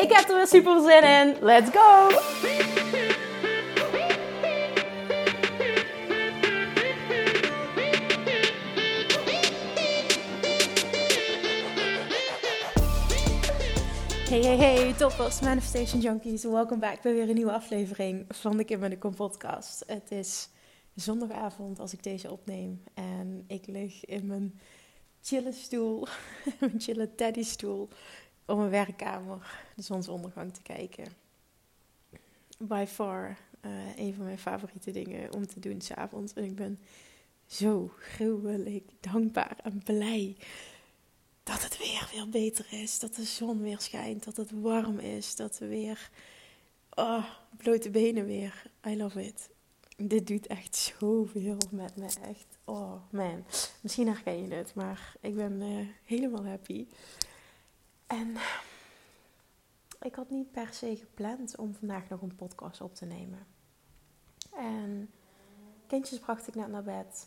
Ik heb er weer super zin in. Let's go! Hey, hey, hey, toppers, Manifestation Junkies. Welkom back bij weer een nieuwe aflevering van de Kim en de Kom podcast. Het is zondagavond als ik deze opneem en ik lig in mijn chille stoel, mijn chille teddy stoel, op mijn werkkamer de zonsondergang te kijken. By far uh, een van mijn favoriete dingen om te doen s'avonds. En ik ben zo gruwelijk dankbaar en blij dat het weer weer beter is. Dat de zon weer schijnt. Dat het warm is. Dat we weer. Oh, blote benen weer. I love it. Dit doet echt zoveel met me. Echt. Oh man. Misschien herken je het, maar ik ben uh, helemaal happy. En ik had niet per se gepland om vandaag nog een podcast op te nemen. En kindjes bracht ik net naar bed.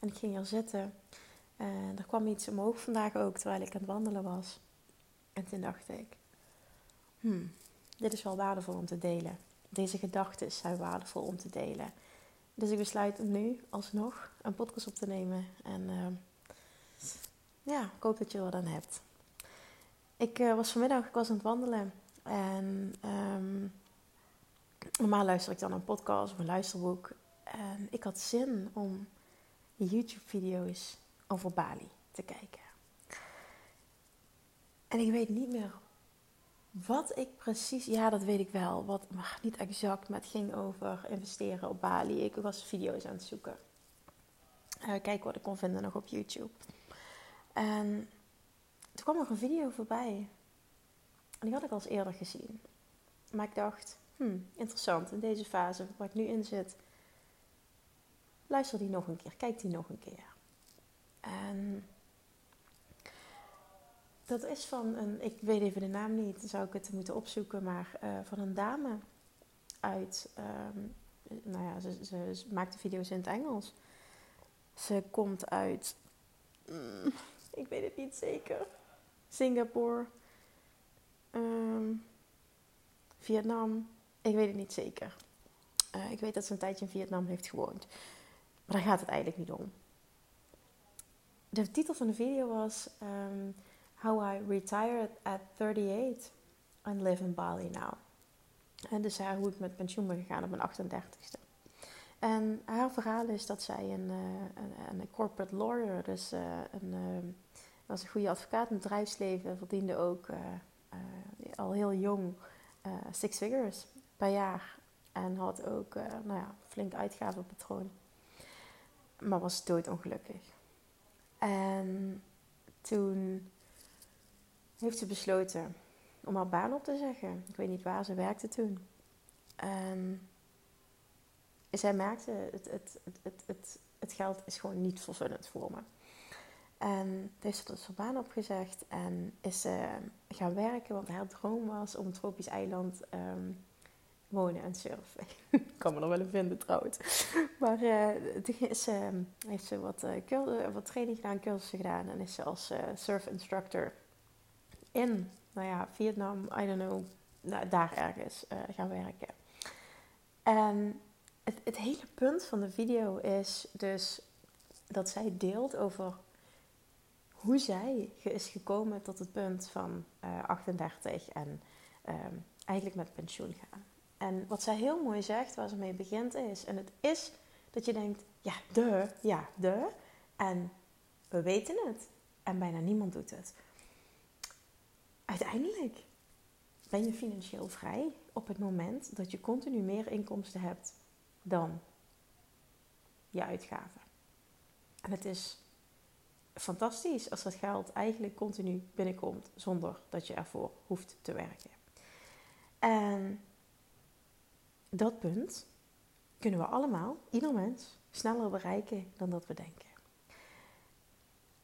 En ik ging hier zitten. En er kwam iets omhoog vandaag ook, terwijl ik aan het wandelen was. En toen dacht ik, hmm, dit is wel waardevol om te delen. Deze gedachten zijn waardevol om te delen. Dus ik besluit nu alsnog een podcast op te nemen. En uh, ja, ik hoop dat je er wat aan hebt. Ik uh, was vanmiddag, ik was aan het wandelen. En um, normaal luister ik dan een podcast of een luisterboek. En ik had zin om YouTube-video's over Bali te kijken. En ik weet niet meer wat ik precies. Ja, dat weet ik wel. Wat, maar niet exact. Maar het ging over investeren op Bali. Ik was video's aan het zoeken. Uh, kijken wat ik kon vinden nog op YouTube. En toen kwam er een video voorbij. En die had ik al eens eerder gezien. Maar ik dacht, hmm, interessant. In deze fase waar ik nu in zit. Luister die nog een keer. Kijk die nog een keer. En dat is van een, ik weet even de naam niet, zou ik het moeten opzoeken, maar uh, van een dame uit, um, nou ja, ze, ze, maakt de video's in het Engels. Ze komt uit, mm, ik weet het niet zeker, Singapore, um, Vietnam, ik weet het niet zeker. Uh, ik weet dat ze een tijdje in Vietnam heeft gewoond. Maar daar gaat het eigenlijk niet om de titel van de video was um, How I Retired at 38 and Live in Bali Now. En dus haar, hoe ik met pensioen ben gegaan op mijn 38ste. En haar verhaal is dat zij een, uh, een, een, corporate lawyer, dus uh, een, uh, was een goede advocaat in het bedrijfsleven, verdiende ook al heel jong six figures per jaar. En had ook nou ja, flink uitgavenpatroon. Maar was doodongelukkig. En toen heeft ze besloten om haar baan op te zeggen. Ik weet niet waar ze werkte toen. En zij merkte, het, het, het, het, het, geld is gewoon niet vervullend voor me. En heeft ze dus haar baan opgezegd en is ze gaan werken, want haar droom was om een tropisch eiland um, wonen en surfen. ik kan me nog wel een vinden trouwens. Maar uh, toen is, heeft ze wat, uh, wat training gedaan, cursussen gedaan. En is ze als surf instructor in, nou ja, Vietnam, I don't know, nou, daar ergens gaan werken. En het, het hele punt van de video is dus dat zij deelt over hoe zij is gekomen tot het punt van 38 en ehm, eigenlijk met pensioen gaan. En wat zij heel mooi zegt, waar ze mee begint, is: en het is dat je denkt, ja, de, ja, de. En we weten het. En bijna niemand doet het. Uiteindelijk ben je financieel vrij op het moment dat je continu meer inkomsten hebt dan je uitgaven. En het is fantastisch als dat geld eigenlijk continu binnenkomt zonder dat je ervoor hoeft te werken. En dat punt kunnen we allemaal, ieder mens, sneller bereiken dan dat we denken.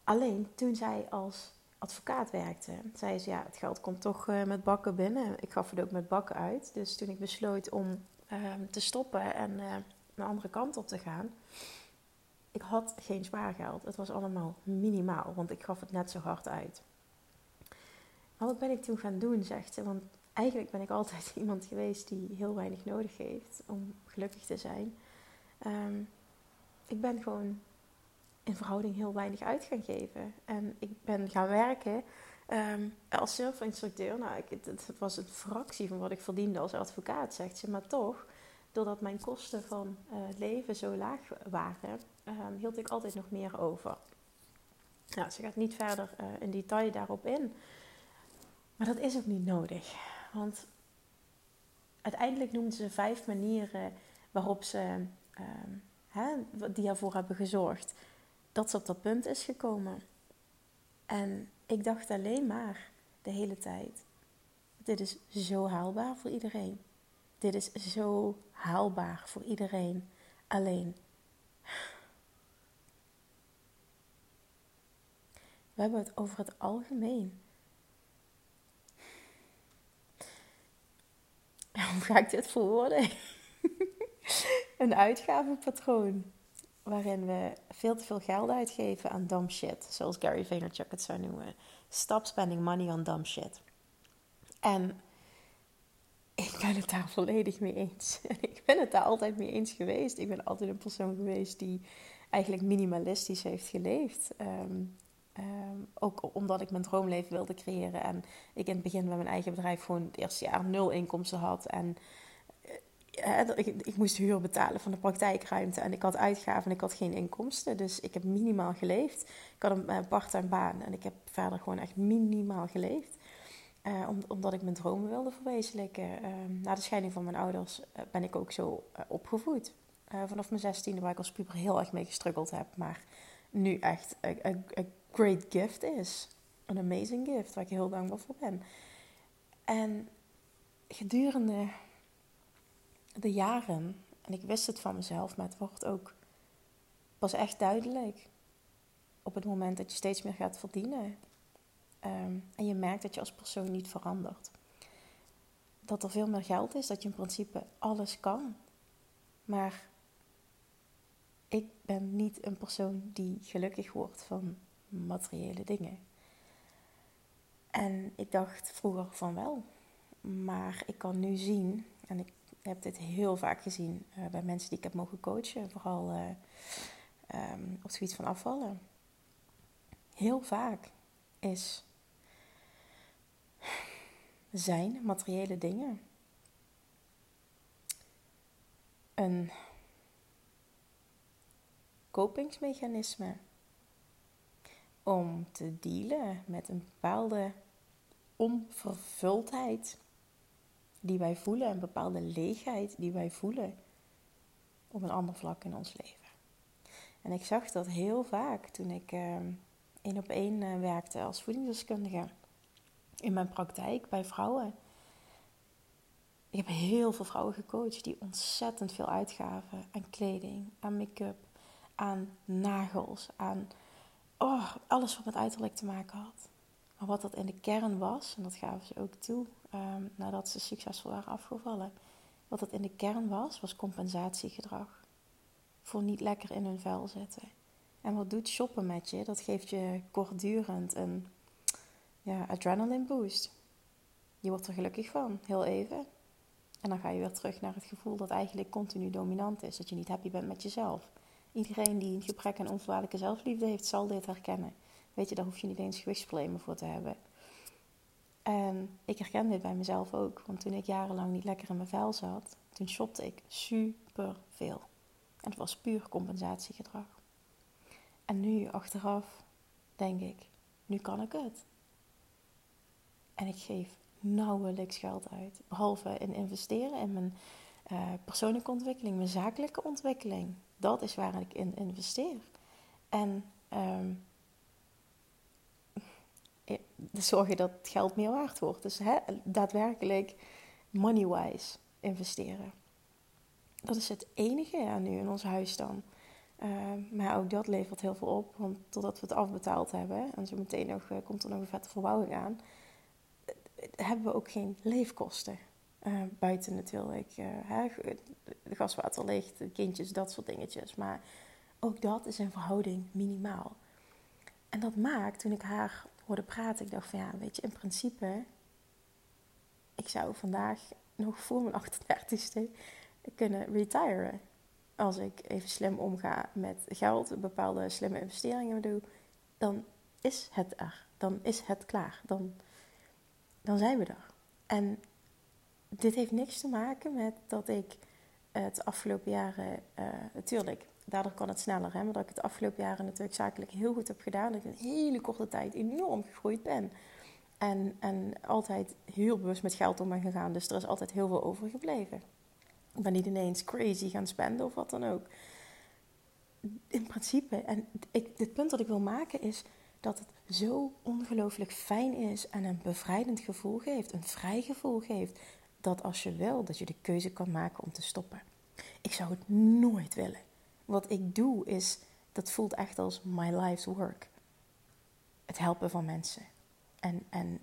Alleen toen zij als advocaat werkte, zei ze ja, het geld komt toch uh, met bakken binnen. Ik gaf het ook met bakken uit. Dus toen ik besloot om uh, te stoppen en uh, een andere kant op te gaan, ik had geen spaargeld. Het was allemaal minimaal, want ik gaf het net zo hard uit. Wat ben ik toen gaan doen, zegt ze. Want eigenlijk ben ik altijd iemand geweest die heel weinig nodig heeft om gelukkig te zijn. Um, ik ben gewoon in verhouding heel weinig uit gaan geven. En ik ben gaan werken um, als surfinstructeur. Nou, ik, het, het, was een fractie van wat ik verdiende als advocaat, zegt ze. Maar toch, doordat mijn kosten van uh, leven zo laag waren, um, hield ik altijd nog meer over. Nou, ze gaat niet verder uh, in detail daarop in. Maar dat is ook niet nodig. Want uiteindelijk noemden ze vijf manieren waarop ze, um, hè, die ervoor hebben gezorgd dat ze op dat punt is gekomen. En ik dacht alleen maar de hele tijd: dit is zo haalbaar voor iedereen. Dit is zo haalbaar voor iedereen. Alleen. We hebben het over het algemeen. Hoe ga ik dit verwoorden? een uitgavenpatroon waarin we veel te veel geld uitgeven aan dumb shit, zoals Gary Vaynerchuk het zou noemen. Stop spending money on dumb shit. En ik ben het daar volledig mee eens. En ik ben het daar altijd mee eens geweest. Ik ben altijd een persoon geweest die eigenlijk minimalistisch heeft geleefd. Ehm, ehm, ook omdat ik mijn droomleven wilde creëren. En ik in het begin met mijn eigen bedrijf gewoon het eerste jaar nul inkomsten had. En ik, ik, moest huur betalen van de praktijkruimte en ik had uitgaven en ik had geen inkomsten. Dus ik heb minimaal geleefd. Ik had een uh, part-time baan en ik heb verder gewoon echt minimaal geleefd. Uh, omdat ik mijn dromen wilde verwezenlijken. Uh, na de scheiding van mijn ouders eh, ben ik ook zo opgevoed. vanaf mijn zestiende, waar ik als puber heel erg mee gestruggeld heb. Maar nu echt great gift is. Een amazing gift, waar ik heel dankbaar voor ben. En gedurende de jaren, en ik wist het van mezelf, maar het wordt ook pas echt duidelijk op het moment dat je steeds meer gaat verdienen. Um, en je merkt dat je als persoon niet verandert. Dat er veel meer geld is, dat je in principe alles kan. Maar ik ben niet een persoon die gelukkig wordt van materiële dingen. En ik dacht vroeger van wel. Maar ik kan nu zien, en ik heb dit heel vaak gezien uh, bij mensen die ik heb mogen coachen, vooral uh, um, op het gebied van afvallen. Heel vaak is zijn materiële dingen een kopingsmechanisme om te dealen met een bepaalde onvervuldheid die wij voelen, een bepaalde leegheid die wij voelen op een ander vlak in ons leven. En ik zag dat heel vaak toen ik uh, één op één uh, werkte als voedingsdeskundige in mijn praktijk bij vrouwen. Ik heb heel veel vrouwen gecoacht die ontzettend veel uitgaven aan kleding, aan make-up, aan nagels, aan oh, alles wat met uiterlijk te maken had. Maar wat dat in de kern was, en dat gaven ze ook toe um, nadat ze succesvol waren afgevallen, wat dat in de kern was, was compensatiegedrag. Voor niet lekker in hun vel zitten. En wat doet shoppen met je? Dat geeft je kortdurend een ja, adrenaline boost. Je wordt er gelukkig van, heel even. En dan ga je weer terug naar het gevoel dat eigenlijk continu dominant is. Dat je niet happy bent met jezelf. Iedereen die een gebrek aan onvoorwaardelijke zelfliefde heeft, zal dit herkennen. Weet je, daar hoef je niet eens gewichtsproblemen voor te hebben. En ik herken dit bij mezelf ook. Want toen ik jarenlang niet lekker in mijn vel zat, toen shopte ik super veel. En het was puur compensatiegedrag. En nu, achteraf, denk ik, nu kan ik het. En ik geef nauwelijks geld uit. Behalve in investeren in mijn uh, persoonlijke ontwikkeling, mijn zakelijke ontwikkeling. Dat is waar ik in investeer. En um, zorgen dat het geld meer waard wordt. Dus daadwerkelijk money-wise investeren. Dat is het enige ja, nu in ons huis dan. Ehm, maar ook dat levert heel veel op, want totdat we het afbetaald hebben, en zo meteen nog, uh, komt er nog een vette verbouwing aan, uh, hebben we ook geen leefkosten. Uh, buiten natuurlijk hè, de gaswaterlicht, kindjes, dat soort dingetjes. Maar ook dat is in verhouding minimaal. En dat maakt, toen ik haar hoorde praten, ik dacht van ja, weet je, in principe, ik zou vandaag nog voor mijn 38ste kunnen retiren als ik even slim omga met geld, bepaalde slimme investeringen doe, dan is het er. Dan is het klaar. Dan, dan zijn we er. En dit heeft niks te maken met dat ik het afgelopen jaren, natuurlijk, daardoor kan het sneller, hè, maar dat ik het afgelopen jaren natuurlijk zakelijk heel goed heb gedaan. Dat ik een hele korte tijd enorm gegroeid ben. En, en altijd heel bewust met geld om ben gegaan. Dus er is altijd heel veel overgebleven. Ik ben niet ineens crazy gaan spenden of wat dan ook. In principe, en het punt dat ik wil maken is dat het zo ongelooflijk fijn is en een bevrijdend gevoel geeft, een vrij gevoel geeft, dat als je wil, dat je de keuze kan maken om te stoppen. Ik zou het nooit willen. Wat ik doe is, dat voelt echt als my life's work. Het helpen van mensen. En, en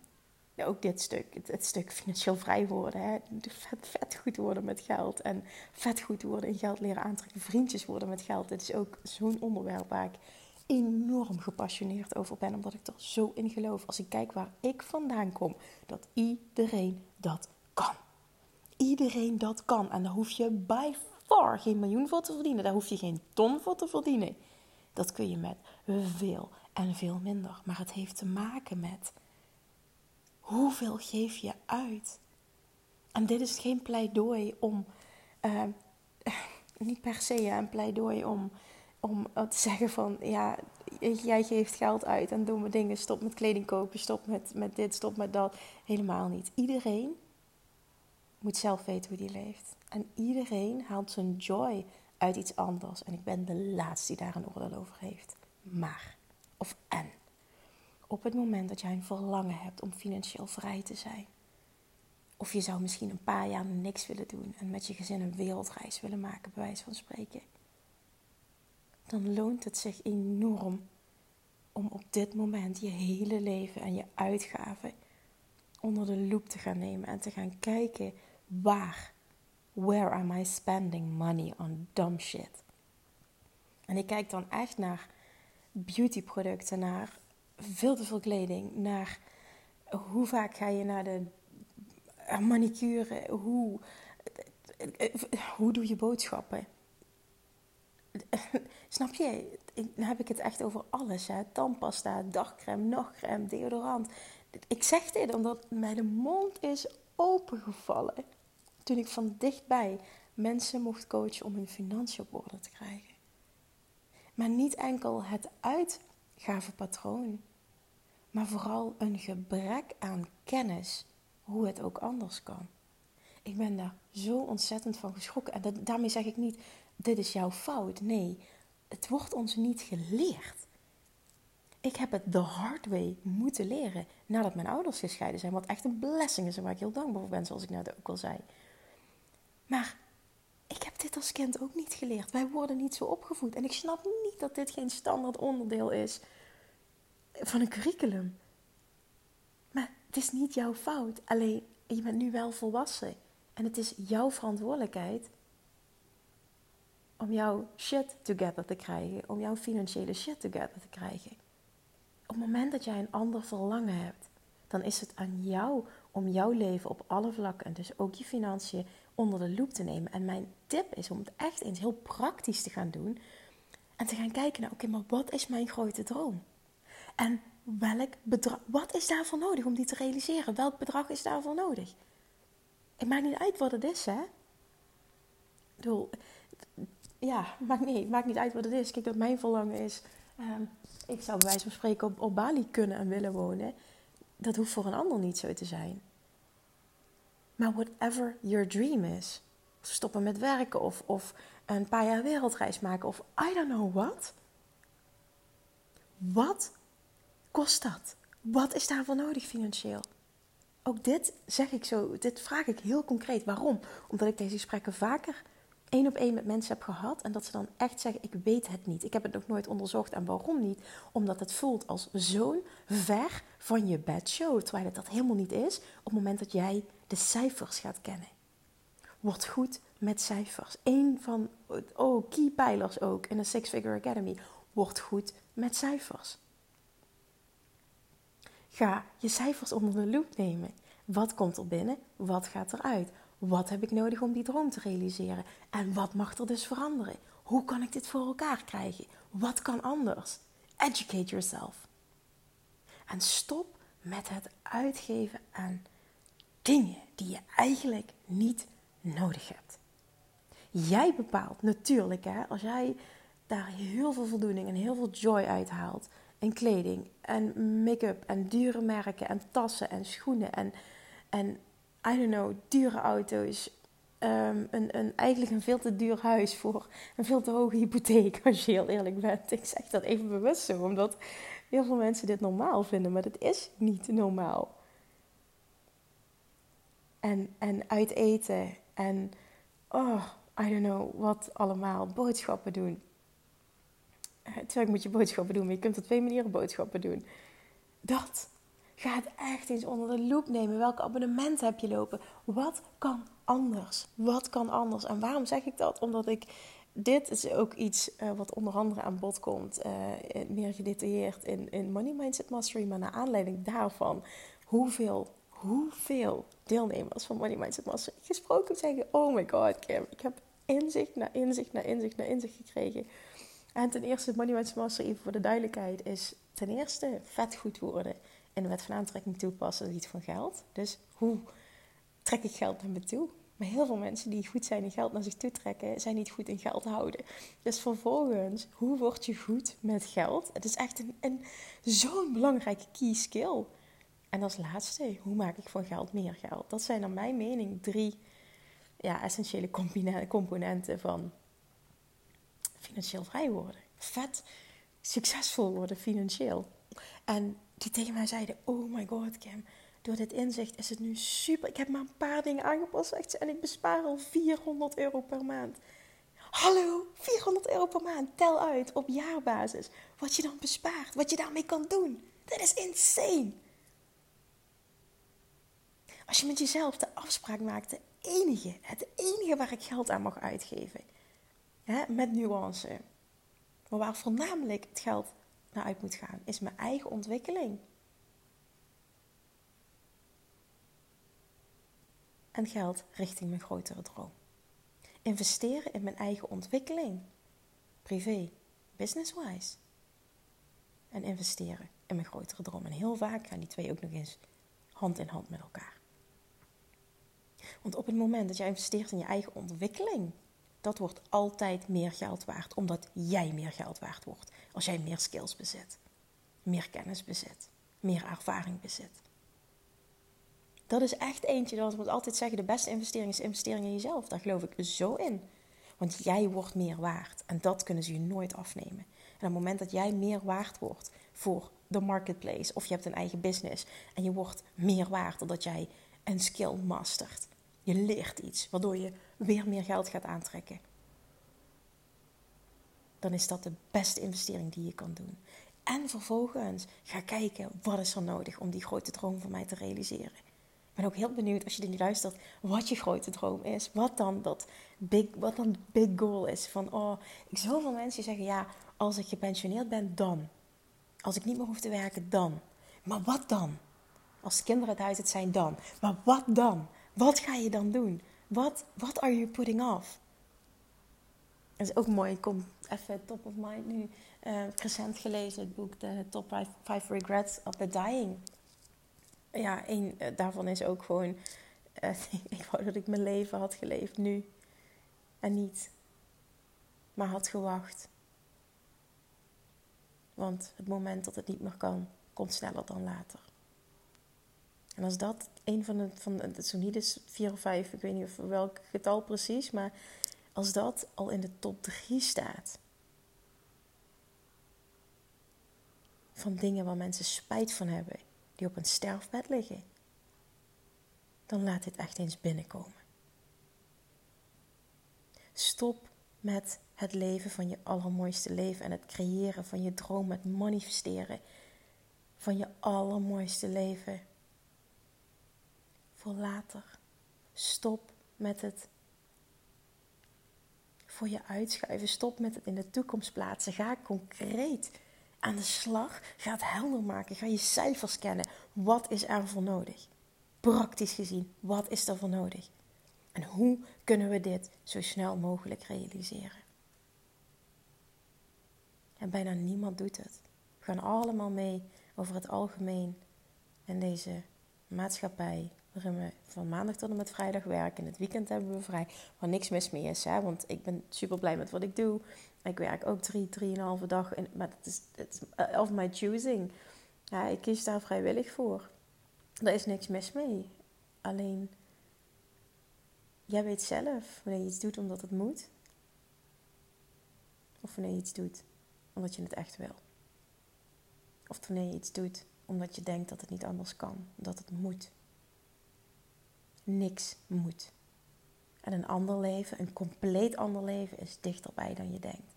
ook dit stuk, het, stuk financieel vrij worden. Hè? Vet, vet goed worden met geld. En vet goed worden in geld leren aantrekken. Vriendjes worden met geld. Dit is ook zo'n onderwerp waar ik enorm gepassioneerd over ben. Omdat ik er zo in geloof. Als ik kijk waar ik vandaan kom. Dat iedereen dat kan. Iedereen dat kan. En daar hoef je by far geen miljoen voor te verdienen. Daar hoef je geen ton voor te verdienen. Dat kun je met veel en veel minder. Maar het heeft te maken met Hoeveel geef je uit? En dit is geen pleidooi om, uh, niet per se een pleidooi om, om te zeggen van, ja, jij geeft geld uit en doen we dingen, stop met kleding kopen, stop met, met dit, stop met dat. Helemaal niet. Iedereen moet zelf weten hoe die leeft. En iedereen haalt zijn joy uit iets anders. En ik ben de laatste die daar een oordeel over heeft. Maar, of en op het moment dat jij een verlangen hebt om financieel vrij te zijn. Of je zou misschien een paar jaar niks willen doen en met je gezin een wereldreis willen maken, bij wijze van spreken. Dan loont het zich enorm om op dit moment je hele leven en je uitgaven onder de loep te gaan nemen en te gaan kijken waar, where am I spending money on dumb shit? En ik kijk dan echt naar beautyproducten, naar veel te veel kleding. Naar hoe vaak ga je naar de manicure? Hoe, hoe doe je boodschappen? Snap je? Dan heb ik het echt over alles. Hè? Tandpasta, dagcreme, nachtcreme, deodorant. Ik zeg dit omdat mij de mond is opengevallen. Toen ik van dichtbij mensen mocht coachen om hun financiën op orde te krijgen. Maar niet enkel het uitgavenpatroon maar vooral een gebrek aan kennis hoe het ook anders kan. Ik ben daar zo ontzettend van geschrokken. En daarmee zeg ik niet, dit is jouw fout. Nee, het wordt ons niet geleerd. Ik heb het de hard way moeten leren nadat mijn ouders gescheiden zijn. Wat echt een blessing is en waar ik heel dankbaar voor ben, zoals ik net ook al zei. Maar ik heb dit als kind ook niet geleerd. Wij worden niet zo opgevoed. En ik snap niet dat dit geen standaard onderdeel is van een curriculum. Maar het is niet jouw fout. Alleen je bent nu wel volwassen. En het is jouw verantwoordelijkheid om jouw shit together te krijgen. Om jouw financiële shit together te krijgen. Op het moment dat jij een ander verlangen hebt, dan is het aan jou om jouw leven op alle vlakken, en dus ook je financiën, onder de loep te nemen. En mijn tip is om het echt eens heel praktisch te gaan doen. En te gaan kijken naar, oké, maar wat is mijn grote droom? En welk bedrag, wat is daarvoor nodig om die te realiseren? Welk bedrag is daarvoor nodig? Het maakt niet uit wat het is, hè? Ik bedoel, ja, maakt niet, maakt niet uit wat het is. Kijk, dat mijn verlangen is. Um, ik zou bij wijze van spreken op, op Bali kunnen en willen wonen. Dat hoeft voor een ander niet zo te zijn. Maar whatever your dream is. Stoppen met werken of, of een paar jaar wereldreis maken of I don't know what. Wat kost dat? Wat is daarvoor nodig financieel? ook dit zeg ik zo, dit vraag ik heel concreet. Waarom? Omdat ik deze gesprekken vaker één op één met mensen heb gehad en dat ze dan echt zeggen: Ik weet het niet. Ik heb het nog nooit onderzocht. En waarom niet? Omdat het voelt als zo'n ver van je bedshow, terwijl het dat helemaal niet is, op het moment dat jij de cijfers gaat kennen. Word goed met cijfers. Eén van, oh, keypijlers ook in de Six Figure Academy. Word goed met cijfers. Ga je cijfers onder de loep nemen. Wat komt er binnen? Wat gaat eruit? Wat heb ik nodig om die droom te realiseren? En wat mag er dus veranderen? Hoe kan ik dit voor elkaar krijgen? Wat kan anders? Educate yourself. En stop met het uitgeven aan dingen die je eigenlijk niet nodig hebt. Jij bepaalt natuurlijk, hè, als jij daar heel veel voldoening en heel veel joy uithaalt. En kleding en make-up en dure merken en tassen en schoenen en, en I don't know, dure auto's. Um, een, een, eigenlijk een veel te duur huis voor een veel te hoge hypotheek, als je heel eerlijk bent. Ik zeg dat even bewust zo, omdat heel veel mensen dit normaal vinden, maar dat is niet normaal. En, en uit eten en, oh, I don't know, wat allemaal. Boodschappen doen. Natuurlijk moet je boodschappen doen, maar je kunt op twee manieren boodschappen doen. Dat. Ga het echt eens onder de loep nemen. Welke abonnementen heb je lopen? Wat kan anders? Wat kan anders? En waarom zeg ik dat? Omdat ik. Dit is ook iets uh, wat onder andere aan bod komt, uh, meer gedetailleerd in, in Money Mindset Mastery. Maar naar aanleiding daarvan, hoeveel, hoeveel deelnemers van Money Mindset Mastery gesproken zeggen: Oh my god, Kim, ik heb inzicht na inzicht na inzicht na inzicht gekregen. En ten eerste, Money Mindset Mastery, even voor de duidelijkheid, is ten eerste vet goed worden in de wet van aantrekking toepassen op het van geld. Dus hoe trek ik geld naar me toe? Maar heel veel mensen die goed zijn in geld naar zich toe trekken, zijn niet goed in geld houden. Dus vervolgens, hoe word je goed met geld? Het is echt een, een zo'n belangrijke key skill. En als laatste, hoe maak ik van geld meer geld? Dat zijn naar mijn mening drie ja, essentiële componenten van financieel vrij worden. Vet succesvol worden financieel. En die tegen mij zeiden: Oh my god, Kim, door dit inzicht is het nu super. Ik heb maar een paar dingen aangepast en ik bespaar al 400 euro per maand. Hallo, 400 euro per maand. Tel uit op jaarbasis wat je dan bespaart, wat je daarmee kan doen. Dat is insane. Als je met jezelf de afspraak maakt, de enige, het enige waar ik geld aan mag uitgeven, hè, met nuance, maar waar voornamelijk het geld naar uit moet gaan, is mijn eigen ontwikkeling. En geld richting mijn grotere droom. Investeren in mijn eigen ontwikkeling, privé, business-wise. En investeren in mijn grotere droom. En heel vaak gaan die twee ook nog eens hand in hand met elkaar. Want op het moment dat jij investeert in je eigen ontwikkeling, dat wordt altijd meer geld waard, omdat jij meer geld waard wordt. Als jij meer skills bezit, meer kennis bezit, meer ervaring bezit. Dat is echt eentje, dat moet altijd zeggen, de beste investering is investering in jezelf. Daar geloof ik zo in. Want jij wordt meer waard en dat kunnen ze je nooit afnemen. En op het moment dat jij meer waard wordt voor de marketplace of je hebt een eigen business en je wordt meer waard doordat jij een skill mastert. Je leert iets waardoor je weer meer geld gaat aantrekken. Dan is dat de beste investering die je kan doen. En vervolgens ga kijken wat is er nodig om die grote droom van mij te realiseren. Ik ben ook heel benieuwd als je er nu luistert wat je grote droom is. Wat dan dat big, wat dan big goal is. Van oh, ik zoveel mensen zeggen ja, als ik gepensioneerd ben, dan. Als ik niet meer hoef te werken, dan. Maar wat dan? Als de kinderen het huis het zijn, dan. Maar wat dan? Wat ga je dan doen? Wat what are you putting off? Dat is ook mooi. Ik kom even top of mind nu. Uh, recent gelezen het boek The Top 5 Regrets of the Dying. Ja, een uh, daarvan is ook gewoon... Uh, ik wou dat ik mijn leven had geleefd nu. En niet. Maar had gewacht. Want het moment dat het niet meer kan, komt sneller dan later. En als dat een van de, van de, niet is vier of vijf, ik weet niet of welk getal precies, maar als dat al in de top drie staat. Van dingen waar mensen spijt van hebben, die op een sterfbed liggen. dan laat dit echt eens binnenkomen. Stop met het leven van je allermooiste leven en het creëren van je droom, het manifesteren van je allermooiste leven voor later. Stop met het voor je uitschuiven. Stop met het in de toekomst plaatsen. Ga concreet aan de slag. Ga het helder maken. Ga je cijfers kennen. Wat is er voor nodig? Praktisch gezien, wat is er voor nodig? En hoe kunnen we dit zo snel mogelijk realiseren? En bijna niemand doet het. We gaan allemaal mee over het algemeen in deze maatschappij. Waarin we van maandag tot en met vrijdag werken. En het weekend hebben we vrij. Waar niks mis mee is. Hè? Want ik ben super blij met wat ik doe. Ik werk ook drie, drieënhalve dag. In, maar het is, het is of my choosing. Ja, ik kies daar vrijwillig voor. Er is niks mis mee. Alleen, jij weet zelf wanneer je iets doet omdat het moet. Of wanneer je iets doet omdat je het echt wil. Of wanneer je iets doet omdat je denkt dat het niet anders kan, dat het moet. Niks moet. En een ander leven, een compleet ander leven, is dichterbij dan je denkt.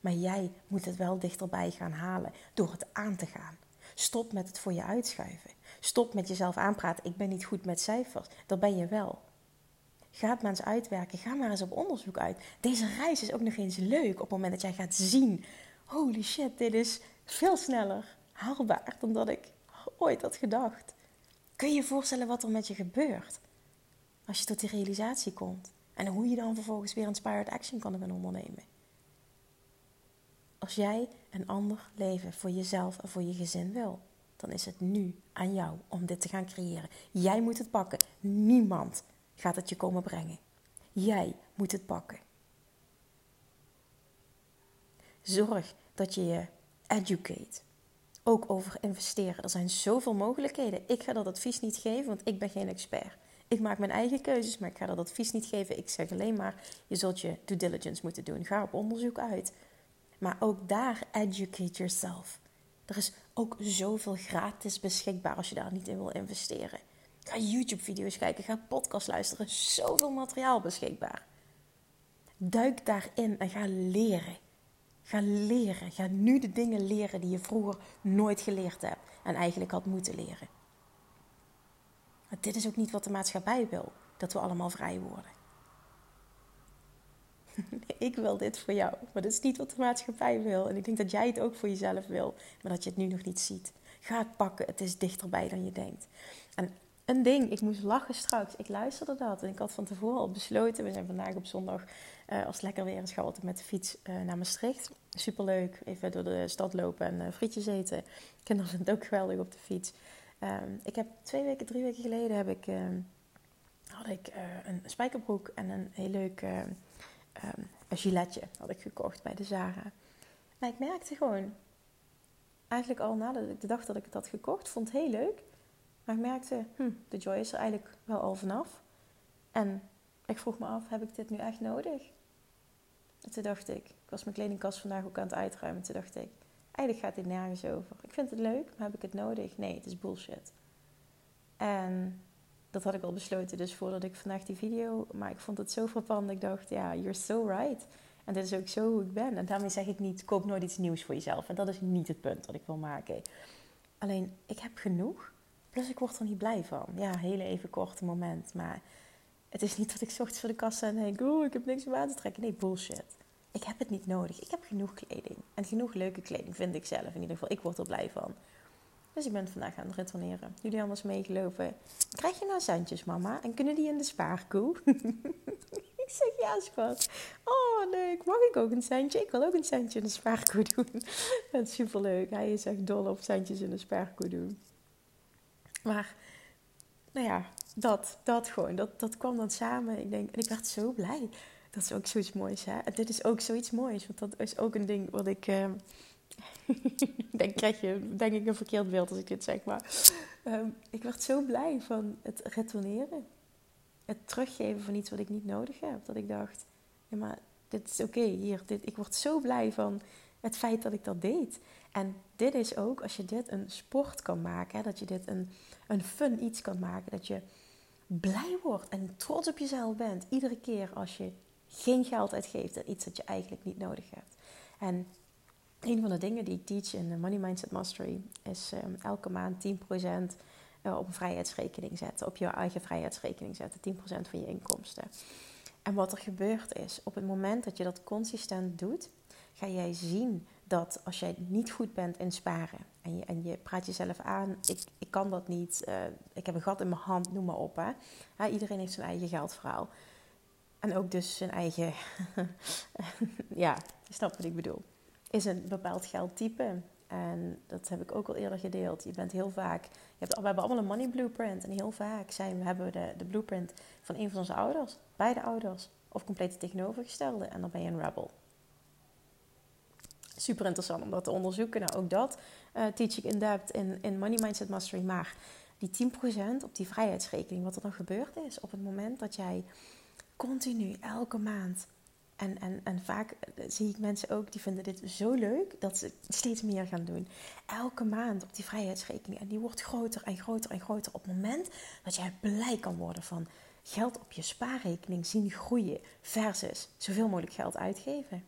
Maar jij moet het wel dichterbij gaan halen door het aan te gaan. Stop met het voor je uitschuiven. Stop met jezelf aanpraten. Ik ben niet goed met cijfers. Dat ben je wel. Ga het maar eens uitwerken. Ga maar eens op onderzoek uit. Deze reis is ook nog eens leuk op het moment dat jij gaat zien: holy shit, dit is veel sneller haalbaar dan dat ik ooit had gedacht. Kun je je voorstellen wat er met je gebeurt als je tot die realisatie komt? En hoe je dan vervolgens weer inspired action kan gaan ondernemen. Als jij een ander leven voor jezelf en voor je gezin wil, dan is het nu aan jou om dit te gaan creëren. Jij moet het pakken. Niemand gaat het je komen brengen. Jij moet het pakken. Zorg dat je je educate. Ook over investeren. Er zijn zoveel mogelijkheden. Ik ga dat advies niet geven, want ik ben geen expert. Ik maak mijn eigen keuzes, maar ik ga dat advies niet geven. Ik zeg alleen maar, je zult je due diligence moeten doen. Ga op onderzoek uit. Maar ook daar educate yourself. Er is ook zoveel gratis beschikbaar als je daar niet in wil investeren. Ga YouTube-video's kijken, ga podcast luisteren. Zoveel materiaal beschikbaar. Duik daarin en ga leren. Ga leren. Ga nu de dingen leren die je vroeger nooit geleerd hebt en eigenlijk had moeten leren. Maar dit is ook niet wat de maatschappij wil: dat we allemaal vrij worden. ik wil dit voor jou, maar dat is niet wat de maatschappij wil. En ik denk dat jij het ook voor jezelf wil, maar dat je het nu nog niet ziet. Ga het pakken, het is dichterbij dan je denkt. En een ding, ik moest lachen straks. Ik luisterde dat en ik had van tevoren al besloten. We zijn vandaag op zondag, uh, als het lekker weer is, gaan met de fiets uh, naar Maastricht. Superleuk, even door de stad lopen en uh, frietjes eten. Kinderen vinden het ook geweldig op de fiets. Um, ik heb twee weken, drie weken geleden heb ik, uh, had ik een spijkerbroek en een heel leuk een giletje had ik gekocht bij de Zara. Maar ik merkte gewoon, eigenlijk al nadat ik de dag dat ik het had gekocht, vond het heel leuk. Maar ik merkte, hm, de joy is er eigenlijk wel al vanaf. En ik vroeg me af, heb ik dit nu echt nodig? En toen dacht ik, ik was mijn kledingkast vandaag ook aan het uitruimen. Toen dacht ik, eigenlijk gaat dit nergens over. Ik vind het leuk, maar heb ik het nodig? Nee, het is bullshit. En dat had ik al besloten dus voordat ik vandaag die video... Maar ik vond het zo frappant ik dacht, ja, you're so right. En dit is ook zo hoe ik ben. En daarmee zeg ik niet, koop nooit iets nieuws voor jezelf. En dat is niet het punt dat ik wil maken. Alleen, ik heb genoeg. Plus ik word er niet blij van. Ja, hele even korte moment. Maar het is niet dat ik ochtends voor de kassa en denk... Oeh, ik heb niks om aan te trekken. Nee, bullshit. Ik heb het niet nodig. Ik heb genoeg kleding. En genoeg leuke kleding, vind ik zelf. In ieder geval, ik word er blij van. Dus ik ben vandaag aan het retourneren. Jullie anders meegelopen. Krijg je nou centjes, mama? En kunnen die in de spaarkoe? ik zeg ja, schat. Oh, leuk. Mag ik ook een centje? Ik wil ook een centje in de spaarkoe doen. Dat is superleuk. Hij is echt dol op centjes in de spaarkoe doen. Maar, nou ja, dat, dat gewoon. Dat, dat kwam dan samen. Ik denk, en ik werd zo blij. Dat is ook zoiets moois, hè? Dit is ook zoiets moois. Want dat is ook een ding wat ik... Uh, dan krijg je denk ik een verkeerd beeld als ik dit zeg. Maar um, ik werd zo blij van het retourneren. Het teruggeven van iets wat ik niet nodig heb. Dat ik dacht, ja, maar dit is oké. hier, dit, ik word zo blij van het feit dat ik dat deed. En dit is ook, als je dit een sport kan maken, hè, dat je dit een, een fun iets kan maken, dat je blij wordt en trots op jezelf bent. Iedere keer als je geen geld uitgeeft aan iets dat je eigenlijk niet nodig hebt. En een van de dingen die ik teach in Money Mindset Mastery is um, elke maand 10% uh, op een vrijheidsrekening zetten. Op je eigen vrijheidsrekening zetten. 10% van je inkomsten. En wat er gebeurt is, op het moment dat je dat consistent doet, ga jij zien dat als jij niet goed bent in sparen en je, en je praat jezelf aan, ik, ik kan dat niet, uh, ik heb een gat in mijn hand, noem maar op. Hè. Iedereen heeft zijn eigen geldverhaal. En ook dus zijn eigen, ja, je snapt wat ik bedoel. Is een bepaald geldtype. En dat heb ik ook al eerder gedeeld. Je bent heel vaak, je hebt, we hebben allemaal een money blueprint. En heel vaak zijn, hebben we de, de blueprint van een van onze ouders, beide ouders. Of compleet tegenovergestelde. En dan ben je een rebel super interessant om dat te onderzoeken. Nou, ook dat uh, teach ik in depth in, in Money Mindset Mastery. Maar die 10% op die vrijheidsrekening, wat er dan gebeurd is op het moment dat jij continu elke maand. En, en, en vaak eh, zie ik mensen ook die vinden dit zo leuk dat ze steeds meer gaan doen. Elke maand op die vrijheidsrekening. En die wordt groter en groter en groter. Op het moment dat jij blij kan worden van geld op je spaarrekening zien groeien versus zoveel mogelijk geld uitgeven.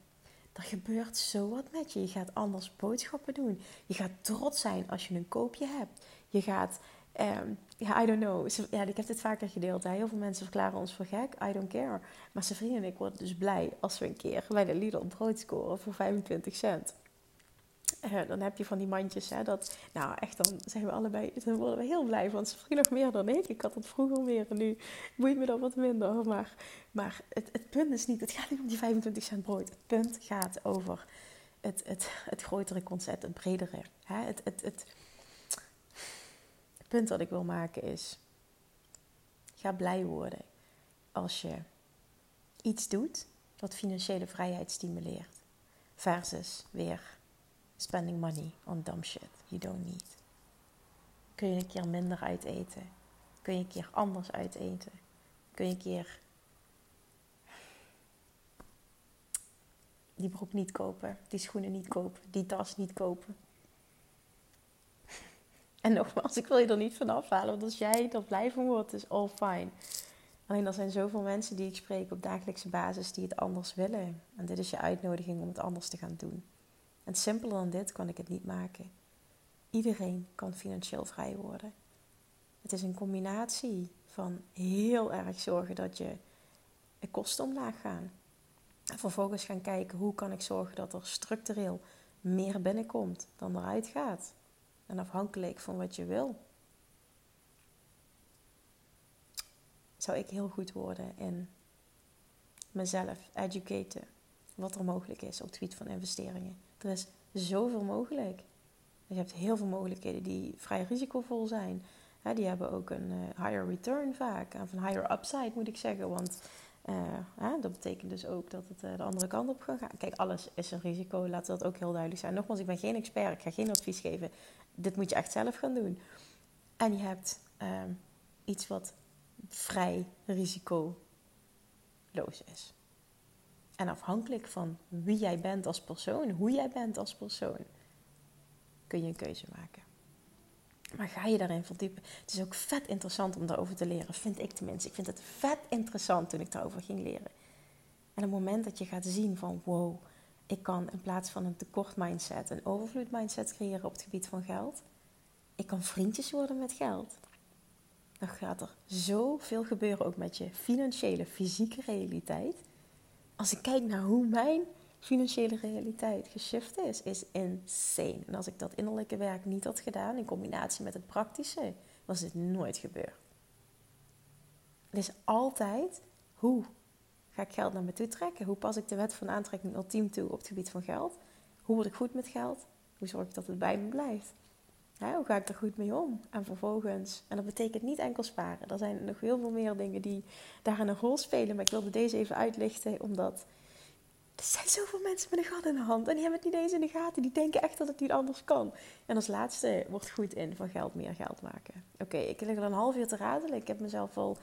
Er gebeurt zo wat met je. Je gaat anders boodschappen doen. Je gaat trots zijn als je een koopje hebt. Je gaat, um, ja, I don't know. Ja, ik heb dit vaker gedeeld. Heel veel mensen verklaren ons voor gek. I don't care. Maar vrienden en ik worden dus blij als we een keer bij de Lidl brood scoren voor 25 cent. Uh, dan heb je van die mandjes, hè, dat, nou echt, dan zijn we allebei, dan worden we heel blij van. Ze vrienden nog meer dan ik. Ik had het vroeger meer en nu boeit me dat wat minder. Maar, maar het, het punt is niet, het gaat niet om die 25 cent brood. Het punt gaat over het, het, het grotere concept, het bredere. Hè? Het, het, het, het punt dat ik wil maken is, ga blij worden als je iets doet wat financiële vrijheid stimuleert. Versus weer spending money on dumb shit you don't need. Kun je een keer minder uiteten? Kun je een keer anders uiteten? Kun je een keer die broek niet kopen, die schoenen niet kopen, die tas niet kopen? En nogmaals, ik wil je er niet van afhalen, want als jij er blij van wordt, is all fine. Alleen er zijn zoveel mensen die ik spreek op dagelijkse basis die het anders willen. En dit is je uitnodiging om het anders te gaan doen. En simpeler dan dit kan ik het niet maken. Iedereen kan financieel vrij worden. Het is een combinatie van heel erg zorgen dat je kosten omlaag gaan. En vervolgens gaan kijken hoe kan ik zorgen dat er structureel meer binnenkomt dan eruit gaat. En afhankelijk van wat je wil. Zou ik heel goed worden in mezelf educaten. Wat er mogelijk is op het gebied van investeringen. Er is zoveel mogelijk. Je hebt heel veel mogelijkheden die vrij risicovol zijn. die hebben ook een uh, higher return vaak. Of een higher upside moet ik zeggen. Want uh, dat betekent dus ook dat het uh, de andere kant op gaat gaan. Kijk, alles is een risico. Laat dat ook heel duidelijk zijn. Nogmaals, ik ben geen expert. Ik ga geen advies geven. Dit moet je echt zelf gaan doen. En je hebt ehm, iets wat vrij risicoloos is. En afhankelijk van wie jij bent als persoon, hoe jij bent als persoon, kun je een keuze maken. Maar ga je daarin verdiepen? Het is ook vet interessant om daarover te leren, vind ik tenminste. Ik vind het vet interessant toen ik daarover ging leren. En op het moment dat je gaat zien van wow, ik kan in plaats van een tekort mindset een overvloed mindset creëren op het gebied van geld. Ik kan vriendjes worden met geld. Dan gaat er zoveel gebeuren ook met je financiële, fysieke realiteit als ik kijk naar hoe mijn financiële realiteit geshift is, is insane. En als ik dat innerlijke werk niet had gedaan in combinatie met het praktische, was dit nooit gebeurd. Het is altijd hoe ga ik geld naar me toe trekken? Hoe pas ik de wet van aantrekking ultiem toe op het gebied van geld? Hoe word ik goed met geld? Hoe zorg ik dat het bij me blijft? hoe ga ik er goed mee om? En vervolgens, en dat betekent niet enkel sparen. Er zijn nog heel veel meer dingen die daarin een rol spelen. Maar ik wilde deze even uitlichten, omdat er zijn zoveel mensen met een gat in de hand. En die hebben het niet eens in de gaten. Die denken echt dat het niet anders kan. En als laatste wordt goed in van geld meer geld maken. Oké, ik lig er een half uur te radelen. Ik heb mezelf al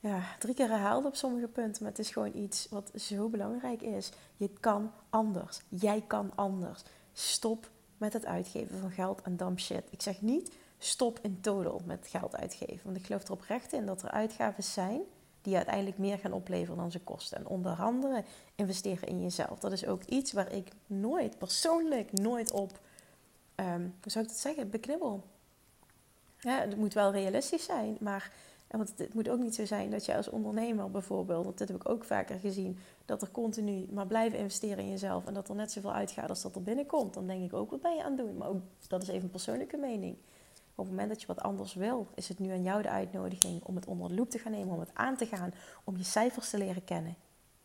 ja, drie keer herhaald op sommige punten. Maar het is gewoon iets wat zo belangrijk is. Je kan anders. Jij kan anders. Stop met het uitgeven van geld aan dumb shit. Ik zeg niet stop in total met geld uitgeven. Want ik geloof er oprecht in dat er uitgaven zijn die uiteindelijk meer gaan opleveren dan ze kosten. En onder andere investeren in jezelf. Dat is ook iets waar ik nooit, persoonlijk nooit op, um, hoe zou ik dat zeggen, beknibbel. Ja, het moet wel realistisch zijn, maar want het moet ook niet zo zijn dat je als ondernemer bijvoorbeeld, want dit heb ik ook vaker gezien, dat er continu maar blijven investeren in jezelf en dat er net zoveel uitgaat als dat er binnenkomt. Dan denk ik ook, wat ben je aan het doen? Maar ook, dat is even een persoonlijke mening. Op het moment dat je wat anders wil, is het nu aan jou de uitnodiging om het onder de loep te gaan nemen, om het aan te gaan, om je cijfers te leren kennen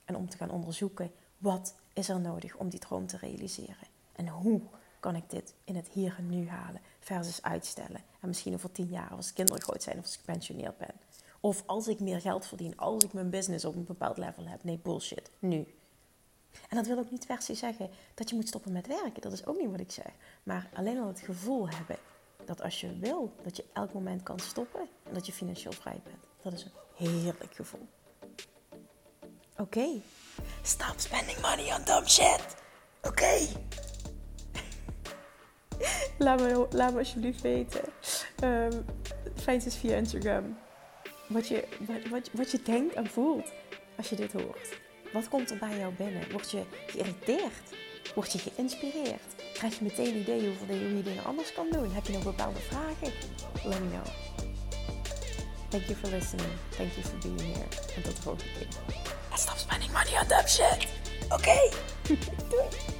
en om te gaan onderzoeken wat is er nodig om die droom te realiseren. En hoe kan ik dit in het hier en nu halen versus uitstellen. En misschien over tien jaar als kinderen groot zijn of als ik gepensioneerd ben. Of als ik meer geld verdien, als ik mijn business op een bepaald level heb. Nee, bullshit. Nu. En dat wil ook niet per zeggen dat je moet stoppen met werken. Dat is ook niet wat ik zeg. Maar alleen al het gevoel hebben dat als je wil, dat je elk moment kan stoppen en dat je financieel vrij bent. Dat is een heerlijk gevoel. Oké. Stop spending money on dumb shit. Oké. laat, me, laat me alsjeblieft weten. Um, fijn is via Instagram. Wat je, wat, wat, wat je denkt en voelt als je dit hoort. Wat komt er bij jou binnen? Word je geïrriteerd? Word je geïnspireerd? Krijg je meteen ideeën over hoe je dingen anders kan doen? Heb je nog bepaalde vragen? Let me know. Thank you for listening. Thank you for being here. En tot de volgende keer. And stop spending money on dumb shit. Oké? Okay. Doei.